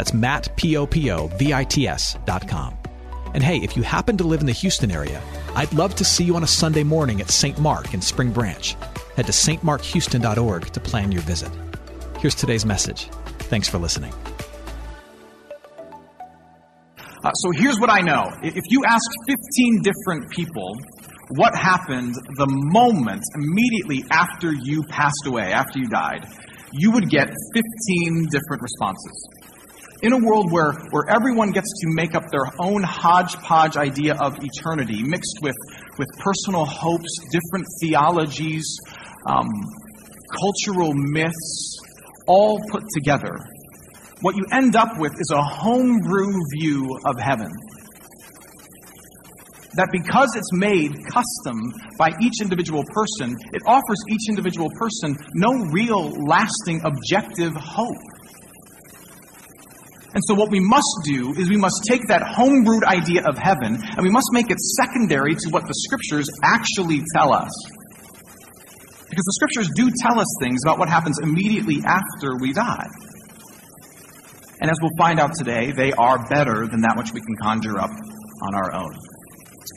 That's Matt, P-O-P-O-V-I-T-S dot com. And hey, if you happen to live in the Houston area, I'd love to see you on a Sunday morning at St. Mark in Spring Branch. Head to stmarkhouston.org to plan your visit. Here's today's message. Thanks for listening. Uh, so here's what I know. If you ask 15 different people what happened the moment immediately after you passed away, after you died, you would get 15 different responses. In a world where, where everyone gets to make up their own hodgepodge idea of eternity, mixed with, with personal hopes, different theologies, um, cultural myths, all put together, what you end up with is a homebrew view of heaven that because it's made custom by each individual person, it offers each individual person no real lasting objective hope. And so, what we must do is we must take that homebrewed idea of heaven and we must make it secondary to what the scriptures actually tell us. Because the scriptures do tell us things about what happens immediately after we die. And as we'll find out today, they are better than that which we can conjure up on our own.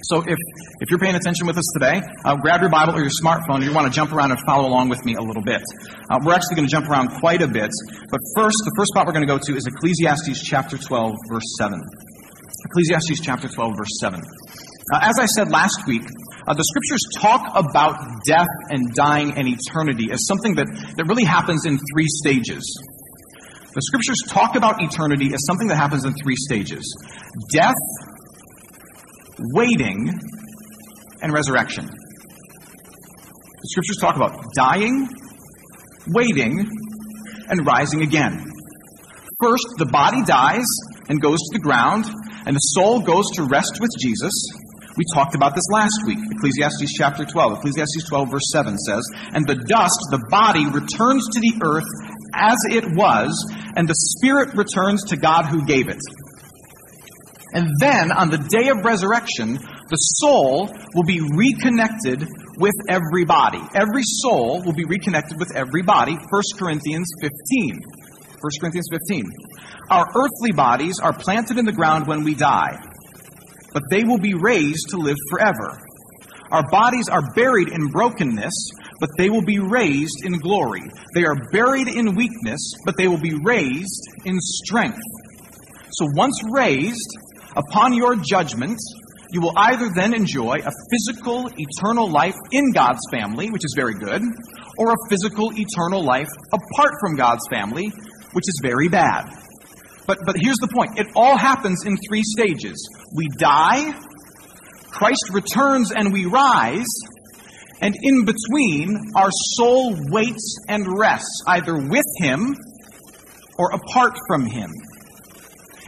So if, if you're paying attention with us today, uh, grab your Bible or your smartphone and you want to jump around and follow along with me a little bit. Uh, we're actually going to jump around quite a bit, but first, the first spot we're going to go to is Ecclesiastes chapter 12, verse 7. Ecclesiastes chapter 12, verse 7. Uh, as I said last week, uh, the scriptures talk about death and dying and eternity as something that, that really happens in three stages. The scriptures talk about eternity as something that happens in three stages death, waiting, and resurrection. The scriptures talk about dying, waiting, and rising again. First, the body dies and goes to the ground, and the soul goes to rest with Jesus. We talked about this last week. Ecclesiastes chapter 12. Ecclesiastes 12, verse 7 says, And the dust, the body, returns to the earth as it was, and the spirit returns to God who gave it. And then on the day of resurrection, the soul will be reconnected with every body. Every soul will be reconnected with every body. 1 Corinthians 15. 1 Corinthians 15. Our earthly bodies are planted in the ground when we die, but they will be raised to live forever. Our bodies are buried in brokenness, but they will be raised in glory. They are buried in weakness, but they will be raised in strength. So once raised, upon your judgment, you will either then enjoy a physical, eternal life in God's family, which is very good, or a physical, eternal life apart from God's family, which is very bad. But, but here's the point it all happens in three stages. We die, Christ returns, and we rise. And in between, our soul waits and rests, either with Him or apart from Him.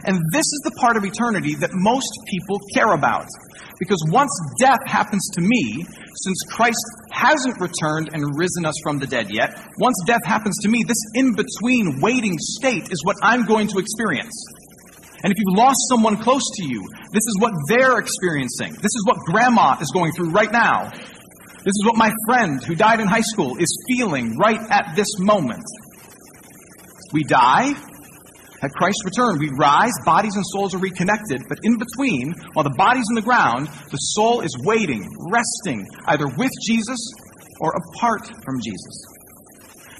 And this is the part of eternity that most people care about. Because once death happens to me, since Christ hasn't returned and risen us from the dead yet, once death happens to me, this in between waiting state is what I'm going to experience. And if you've lost someone close to you, this is what they're experiencing. This is what grandma is going through right now. This is what my friend who died in high school is feeling right at this moment. We die. At Christ's return, we rise, bodies and souls are reconnected, but in between, while the body's in the ground, the soul is waiting, resting, either with Jesus or apart from Jesus.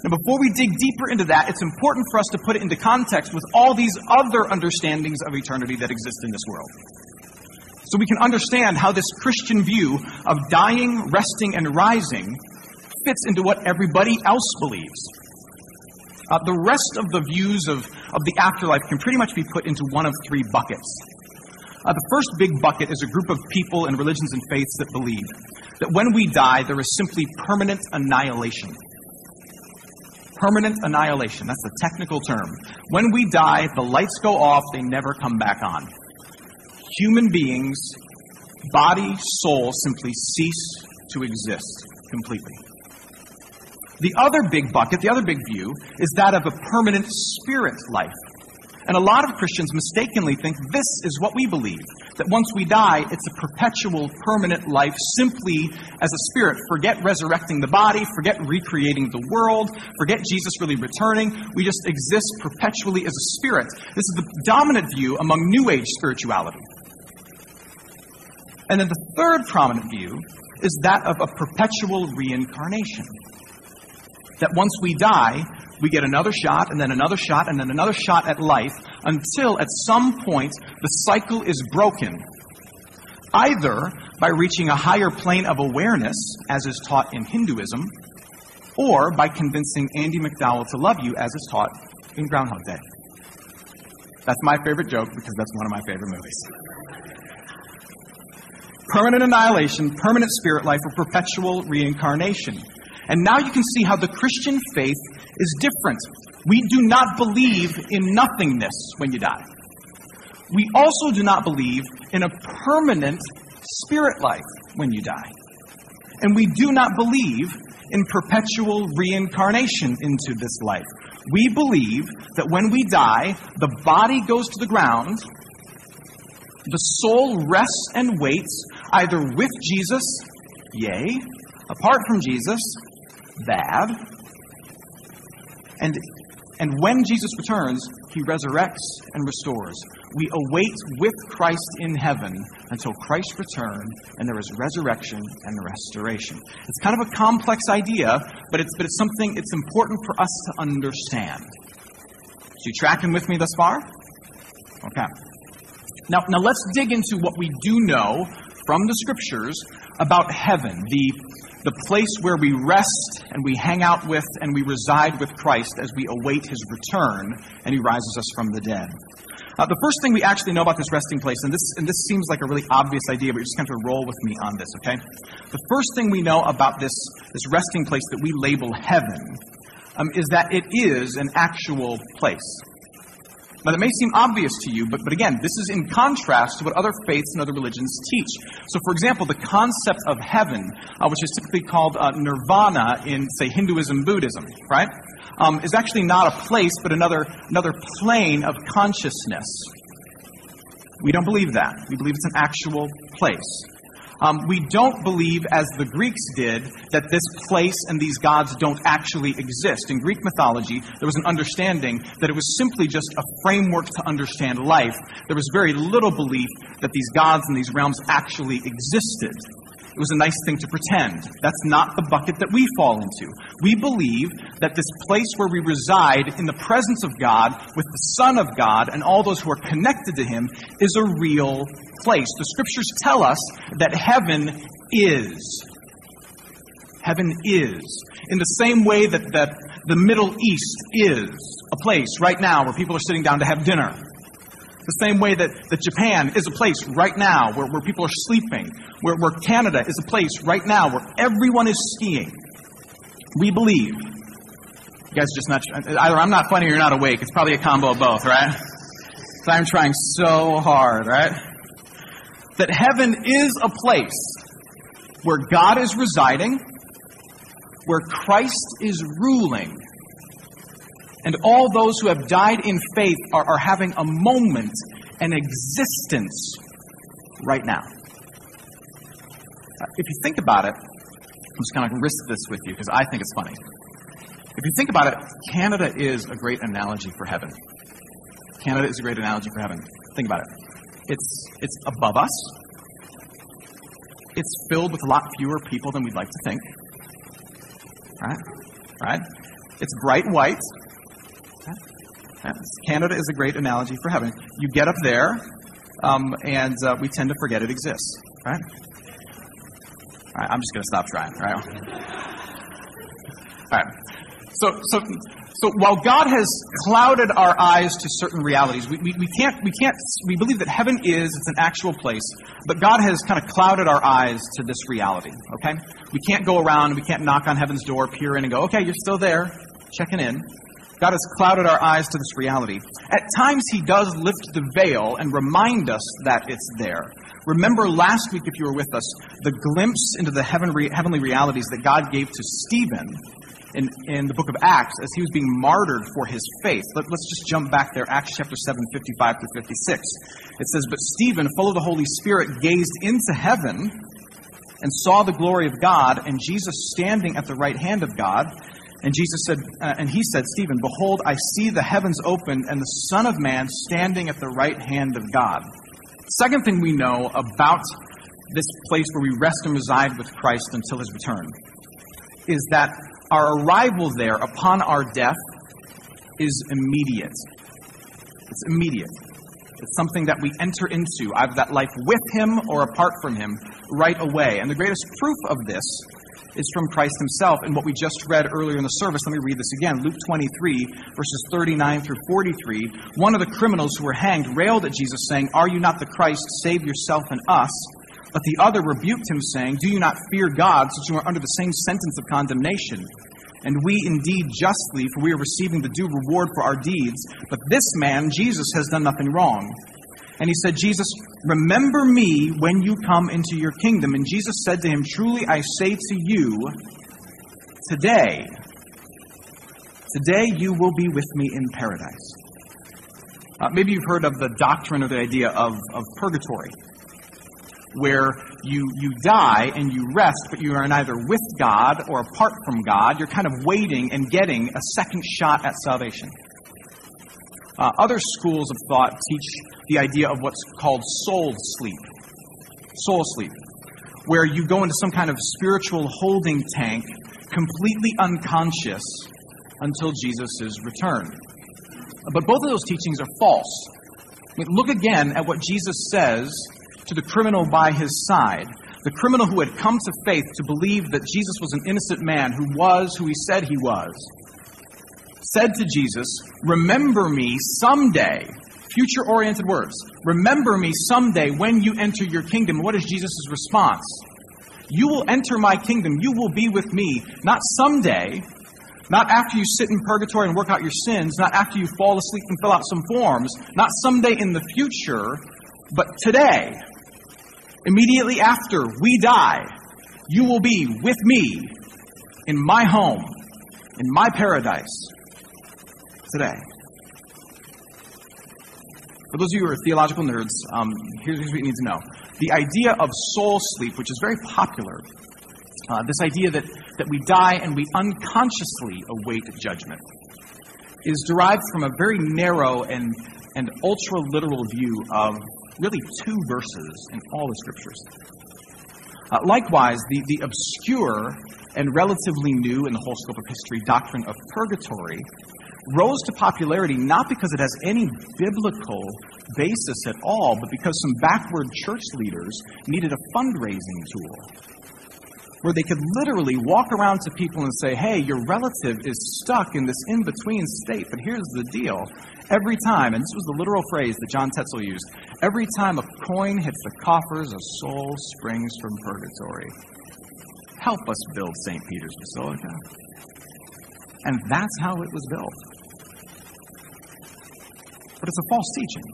Now, before we dig deeper into that, it's important for us to put it into context with all these other understandings of eternity that exist in this world. So we can understand how this Christian view of dying, resting, and rising fits into what everybody else believes. Uh, the rest of the views of, of the afterlife can pretty much be put into one of three buckets. Uh, the first big bucket is a group of people and religions and faiths that believe that when we die, there is simply permanent annihilation. Permanent annihilation, that's the technical term. When we die, the lights go off, they never come back on. Human beings, body, soul, simply cease to exist completely. The other big bucket, the other big view, is that of a permanent spirit life. And a lot of Christians mistakenly think this is what we believe that once we die, it's a perpetual, permanent life simply as a spirit. Forget resurrecting the body, forget recreating the world, forget Jesus really returning. We just exist perpetually as a spirit. This is the dominant view among New Age spirituality. And then the third prominent view is that of a perpetual reincarnation that once we die, we get another shot and then another shot and then another shot at life until at some point the cycle is broken. Either by reaching a higher plane of awareness, as is taught in Hinduism, or by convincing Andie MacDowell to love you, as is taught in Groundhog Day. That's my favorite joke because that's one of my favorite movies. Permanent annihilation, permanent spirit life, or perpetual reincarnation. And now you can see how the Christian faith is different. We do not believe in nothingness when you die. We also do not believe in a permanent spirit life when you die. And we do not believe in perpetual reincarnation into this life. We believe that when we die, the body goes to the ground, the soul rests and waits either with Jesus, yea, apart from Jesus, bad. And, and when Jesus returns, he resurrects and restores. We await with Christ in heaven until Christ's return, and there is resurrection and restoration. It's kind of a complex idea, but it's, but it's something it's important for us to understand. So you tracking with me thus far? Okay. Now, now let's dig into what we do know from the scriptures about heaven, the the place where we rest and we hang out with and we reside with Christ as we await his return and he rises us from the dead. Uh, the first thing we actually know about this resting place, and this, and this seems like a really obvious idea, but you're just going to roll with me on this, okay? The first thing we know about this, this resting place that we label heaven um, is that it is an actual place. Now, that may seem obvious to you, but, but again, this is in contrast to what other faiths and other religions teach. So, for example, the concept of heaven, uh, which is typically called uh, nirvana in, say, Hinduism, Buddhism, right, um, is actually not a place, but another, another plane of consciousness. We don't believe that. We believe it's an actual place. Um, we don't believe, as the Greeks did, that this place and these gods don't actually exist. In Greek mythology, there was an understanding that it was simply just a framework to understand life. There was very little belief that these gods and these realms actually existed. It was a nice thing to pretend. That's not the bucket that we fall into. We believe that this place where we reside in the presence of God, with the Son of God, and all those who are connected to Him, is a real place. The scriptures tell us that heaven is. Heaven is. In the same way that, that the Middle East is a place right now where people are sitting down to have dinner. The same way that, that Japan is a place right now where, where people are sleeping, where, where Canada is a place right now where everyone is skiing. We believe. You guys just not, either I'm not funny or you're not awake. It's probably a combo of both, right? So I'm trying so hard, right? That heaven is a place where God is residing, where Christ is ruling, and all those who have died in faith are, are having a moment, an existence right now. If you think about it, I'm just going to risk this with you because I think it's funny. If you think about it, Canada is a great analogy for heaven. Canada is a great analogy for heaven. Think about it. It's, it's above us. It's filled with a lot fewer people than we'd like to think. Right? Right? It's bright white. Canada is a great analogy for heaven. You get up there, um, and uh, we tend to forget it exists. Right? All right, I'm just going to stop trying. right? All right. So, so, so while God has clouded our eyes to certain realities, we, we, we, can't, we can't, we believe that heaven is, it's an actual place, but God has kind of clouded our eyes to this reality, okay? We can't go around, we can't knock on heaven's door, peer in and go, okay, you're still there, checking in. God has clouded our eyes to this reality. At times, He does lift the veil and remind us that it's there. Remember last week, if you were with us, the glimpse into the heavenly realities that God gave to Stephen in, in the book of Acts as he was being martyred for his faith. Let, us just jump back there, Acts chapter 7, 55 through 56. It says, But Stephen, full of the Holy Spirit, gazed into heaven and saw the glory of God and Jesus standing at the right hand of God. And Jesus said, uh, and he said, Stephen, behold, I see the heavens opened and the Son of Man standing at the right hand of God. Second thing we know about this place where we rest and reside with Christ until his return is that our arrival there upon our death is immediate. It's immediate. It's something that we enter into, either that life with Him or apart from Him, right away. And the greatest proof of this is from Christ Himself And what we just read earlier in the service. Let me read this again. Luke 23, verses 39 through 43. One of the criminals who were hanged railed at Jesus, saying, Are you not the Christ? Save yourself and us. But the other rebuked him, saying, Do you not fear God, since you are under the same sentence of condemnation? And we indeed justly, for we are receiving the due reward for our deeds. But this man, Jesus, has done nothing wrong. And he said, Jesus, remember me when you come into your kingdom. And Jesus said to him, Truly I say to you, today, today you will be with me in paradise. Uh, maybe you've heard of the doctrine or the idea of, of purgatory where you, you die and you rest, but you are neither with God or apart from God. You're kind of waiting and getting a second shot at salvation. Uh, other schools of thought teach the idea of what's called soul sleep. Soul sleep, where you go into some kind of spiritual holding tank, completely unconscious until Jesus' return. But both of those teachings are false. I mean, look again at what Jesus says to the criminal by his side, the criminal who had come to faith to believe that Jesus was an innocent man who was who he said he was, said to Jesus, Remember me someday. Future oriented words. Remember me someday when you enter your kingdom. What is Jesus' response? You will enter my kingdom. You will be with me, not someday, not after you sit in purgatory and work out your sins, not after you fall asleep and fill out some forms, not someday in the future, but today. Immediately after we die, you will be with me in my home, in my paradise today. For those of you who are theological nerds, um, here's, what you need to know. The idea of soul sleep, which is very popular, uh, this idea that, that we die and we unconsciously await judgment, is derived from a very narrow and, and ultra literal view of really two verses in all the scriptures. Uh, likewise, the, the obscure and relatively new in the whole scope of history doctrine of purgatory rose to popularity not because it has any biblical basis at all, but because some backward church leaders needed a fundraising tool where they could literally walk around to people and say, hey, your relative is stuck in this in between state, but here's the deal. Every time, and this was the literal phrase that John Tetzel used, every time a coin hits the coffers, a soul springs from purgatory. Help us build St. Peter's Basilica. And that's how it was built. But it's a false teaching.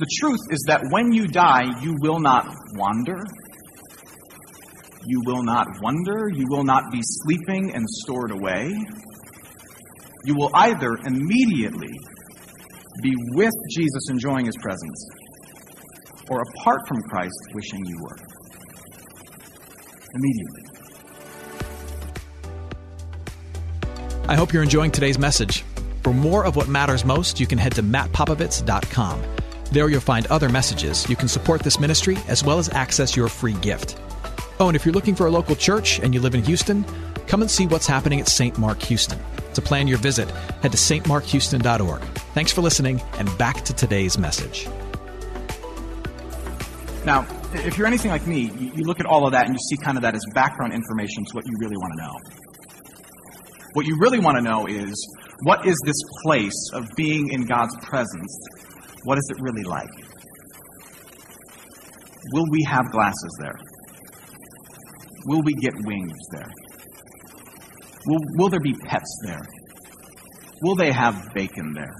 The truth is that when you die, you will not wander, You will not wonder. You will not be sleeping and stored away. You will either immediately be with Jesus enjoying his presence or apart from Christ wishing you were. Immediately. I hope you're enjoying today's message. For more of what matters most, you can head to mattpopovits.com. There you'll find other messages. You can support this ministry as well as access your free gift. Oh, and if you're looking for a local church and you live in Houston, come and see what's happening at St. Mark Houston. To plan your visit, head to stmarkhouston.org. Thanks for listening, and back to today's message. Now, if you're anything like me, you look at all of that and you see kind of that as background information to what you really want to know. What you really want to know is what is this place of being in God's presence? What is it really like? Will we have glasses there? Will we get wings there? Will, will there be pets there? Will they have bacon there?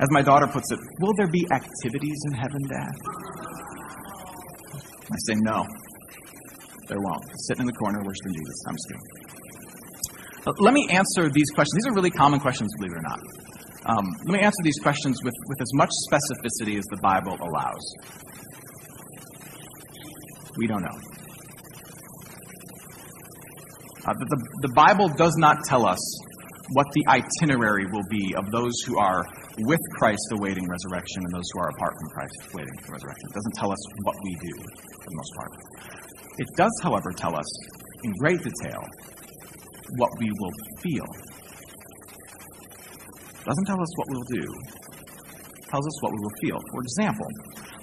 As my daughter puts it, will there be activities in heaven, Dad? I say no. There won't. Sitting in the corner worshiping Jesus. I'm just kidding. Let me answer these questions. These are really common questions, believe it or not. Um, let me answer these questions with, with as much specificity as the Bible allows. We don't know. Uh, the, the, the Bible does not tell us what the itinerary will be of those who are with Christ awaiting resurrection and those who are apart from Christ waiting for resurrection. It doesn't tell us what we do, for the most part. It does, however, tell us in great detail what we will feel. Doesn't tell us what we'll do. Tells us what we will feel. For example,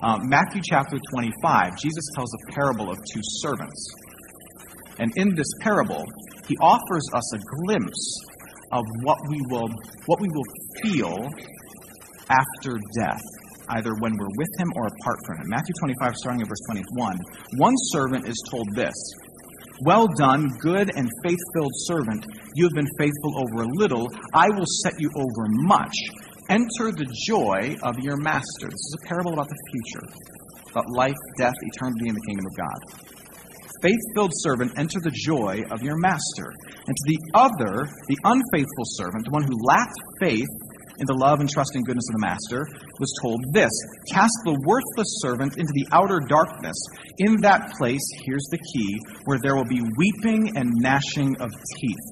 uh, Matthew chapter 25, Jesus tells a parable of two servants. And in this parable, he offers us a glimpse of what we will what we will feel after death, either when we're with him or apart from him. Matthew 25, starting at verse 21. One servant is told this Well done, good and faith filled servant. You have been faithful over a little. I will set you over much. Enter the joy of your master. This is a parable about the future, about life, death, eternity in the kingdom of God faith filled servant, enter the joy of your master. And to the other, the unfaithful servant, the one who lacked faith in the love and trust and goodness of the master, was told this Cast the worthless servant into the outer darkness. In that place, here's the key, where there will be weeping and gnashing of teeth.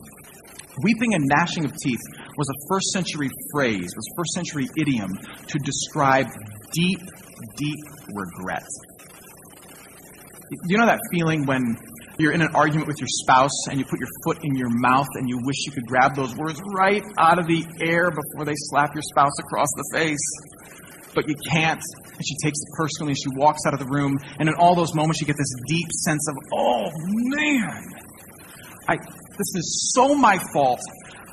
Weeping and gnashing of teeth was a first century phrase, was first century idiom to describe deep, deep regret. You know that feeling when you're in an argument with your spouse and you put your foot in your mouth and you wish you could grab those words right out of the air before they slap your spouse across the face? But you can't. And she takes it personally and she walks out of the room. And in all those moments, you get this deep sense of, oh man, I, this is so my fault.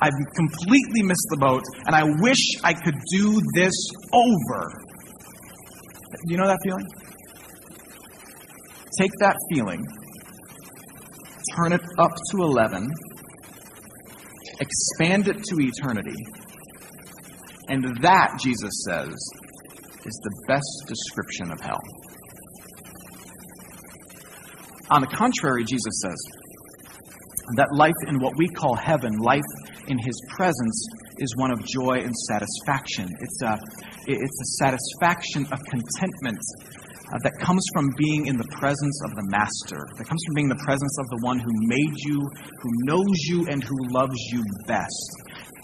I've completely missed the boat and I wish I could do this over. You know that feeling? take that feeling, turn it up to 11, expand it to eternity, and that, Jesus says, is the best description of hell. On the contrary, Jesus says that life in what we call heaven, life in his presence, is one of joy and satisfaction. It's a, it's a satisfaction of contentment uh, that comes from being in the presence of the Master, that comes from being the presence of the one who made you, who knows you, and who loves you best.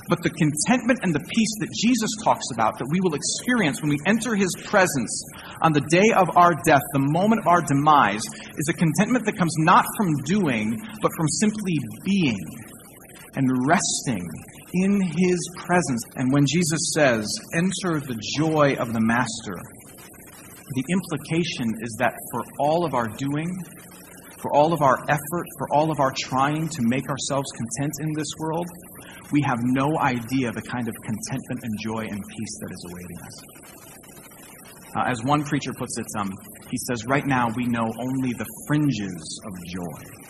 But the contentment and the peace that Jesus talks about, that we will experience when we enter his presence on the day of our death, the moment of our demise, is a contentment that comes not from doing, but from simply being and resting in his presence. And when Jesus says, Enter the joy of the Master, the implication is that for all of our doing, for all of our effort, for all of our trying to make ourselves content in this world, we have no idea the kind of contentment and joy and peace that is awaiting us. Uh, as one preacher puts it, um, he says, Right now we know only the fringes of joy.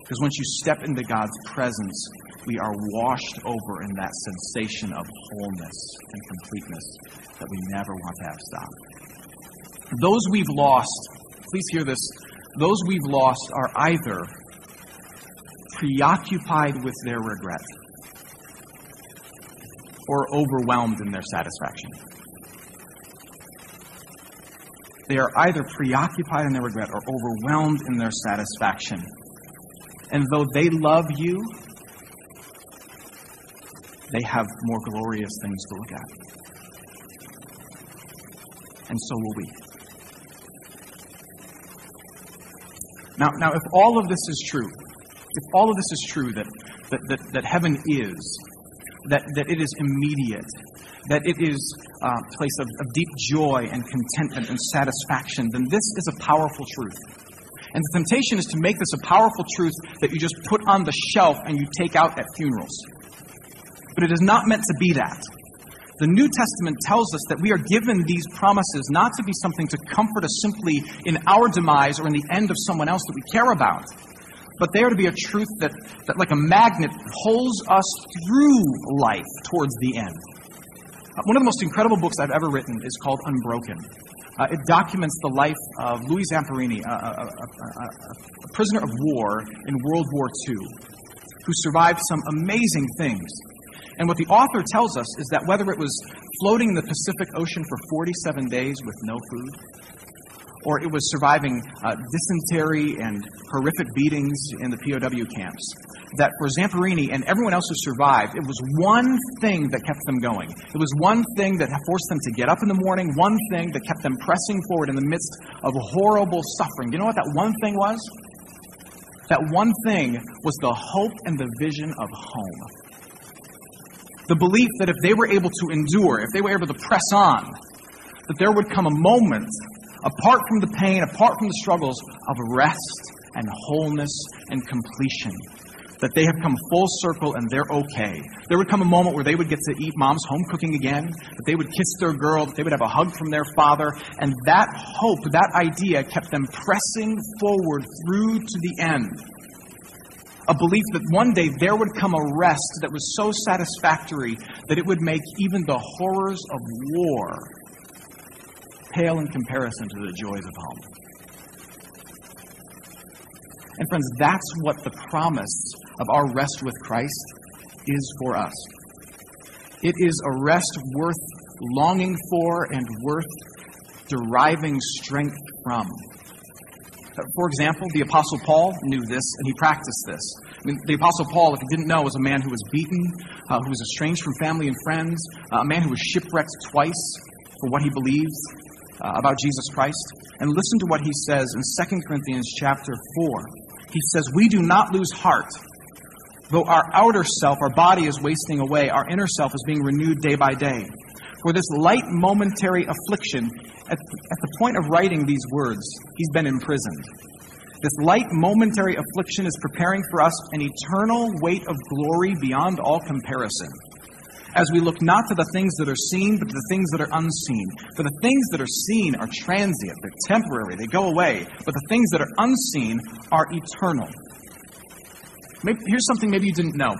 Because once you step into God's presence, we are washed over in that sensation of wholeness and completeness that we never want to have stop. Those we've lost, please hear this those we've lost are either preoccupied with their regret or overwhelmed in their satisfaction. They are either preoccupied in their regret or overwhelmed in their satisfaction. And though they love you, they have more glorious things to look at. And so will we. Now, now, if all of this is true, if all of this is true, that, that, that, that heaven is, that, that it is immediate, that it is a place of, of deep joy and contentment and satisfaction, then this is a powerful truth. And the temptation is to make this a powerful truth that you just put on the shelf and you take out at funerals. But it is not meant to be that. The New Testament tells us that we are given these promises not to be something to comfort us simply in our demise or in the end of someone else that we care about, but they are to be a truth that, that like a magnet, pulls us through life towards the end. Uh, one of the most incredible books I've ever written is called Unbroken. Uh, it documents the life of Louis Zamperini, a, a, a, a, prisoner of war in World War II, who survived some amazing things. And what the author tells us is that whether it was floating in the Pacific Ocean for 47 days with no food, or it was surviving uh, dysentery and horrific beatings in the POW camps. That for Zamperini and everyone else who survived, it was one thing that kept them going. It was one thing that forced them to get up in the morning, one thing that kept them pressing forward in the midst of horrible suffering. You know what that one thing was? That one thing was the hope and the vision of home. The belief that if they were able to endure, if they were able to press on, that there would come a moment apart from the pain, apart from the struggles of rest and wholeness and completion. That they have come full circle and they're okay. There would come a moment where they would get to eat mom's home cooking again, that they would kiss their girl, that they would have a hug from their father, and that hope, that idea kept them pressing forward through to the end. A belief that one day there would come a rest that was so satisfactory that it would make even the horrors of war pale in comparison to the joys of home. And friends, that's what the promise of our rest with Christ is for us. It is a rest worth longing for and worth deriving strength from. For example, the Apostle Paul knew this and he practiced this. I mean, the Apostle Paul, if you didn't know, was a man who was beaten, uh, who was estranged from family and friends, uh, a man who was shipwrecked twice for what he believed, uh, about Jesus Christ. And listen to what he says in 2 Corinthians chapter 4. He says, We do not lose heart. Though our outer self, our body is wasting away, our inner self is being renewed day by day. For this light momentary affliction, at, at the point of writing these words, he's been imprisoned. This light momentary affliction is preparing for us an eternal weight of glory beyond all comparison as we look not to the things that are seen, but to the things that are unseen. For the things that are seen are transient, they're temporary, they go away. But the things that are unseen are eternal. Maybe, here's something maybe you didn't know.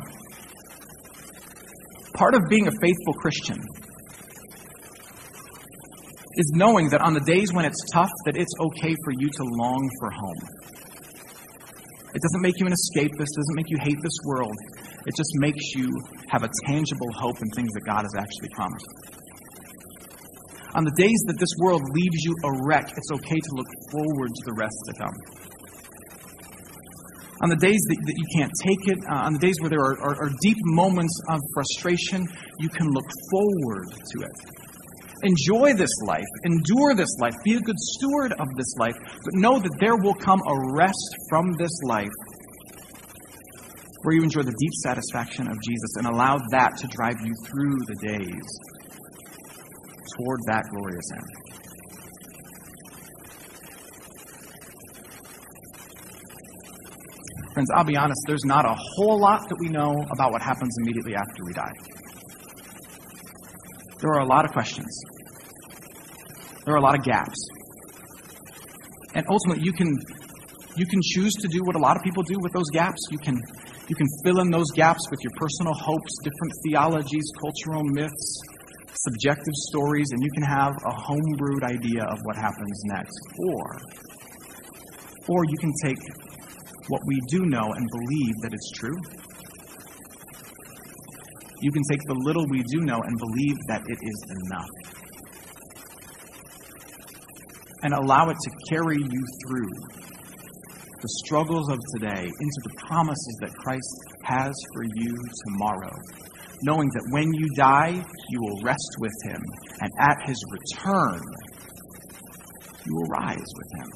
Part of being a faithful Christian is knowing that on the days when it's tough, that it's okay for you to long for home. It doesn't make you an escapist, it doesn't make you hate this world. It just makes you have a tangible hope in things that God has actually promised. On the days that this world leaves you a wreck, it's okay to look forward to the rest to come. On the days that, that you can't take it, uh, on the days where there are, are, are deep moments of frustration, you can look forward to it. Enjoy this life, endure this life, be a good steward of this life, but know that there will come a rest from this life where you enjoy the deep satisfaction of Jesus and allow that to drive you through the days toward that glorious end. Friends, I'll be honest, there's not a whole lot that we know about what happens immediately after we die. There are a lot of questions. There are a lot of gaps. And ultimately, you can, you can choose to do what a lot of people do with those gaps. You can you can fill in those gaps with your personal hopes, different theologies, cultural myths, subjective stories, and you can have a homebrewed idea of what happens next. Or Or you can take what we do know and believe that it's true. You can take the little we do know and believe that it is enough. And allow it to carry you through the struggles of today into the promises that Christ has for you tomorrow. Knowing that when you die, you will rest with him, and at his return, you will rise with him.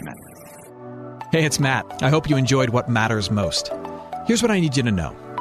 Amen. Hey, it's Matt. I hope you enjoyed what matters most. Here's what I need you to know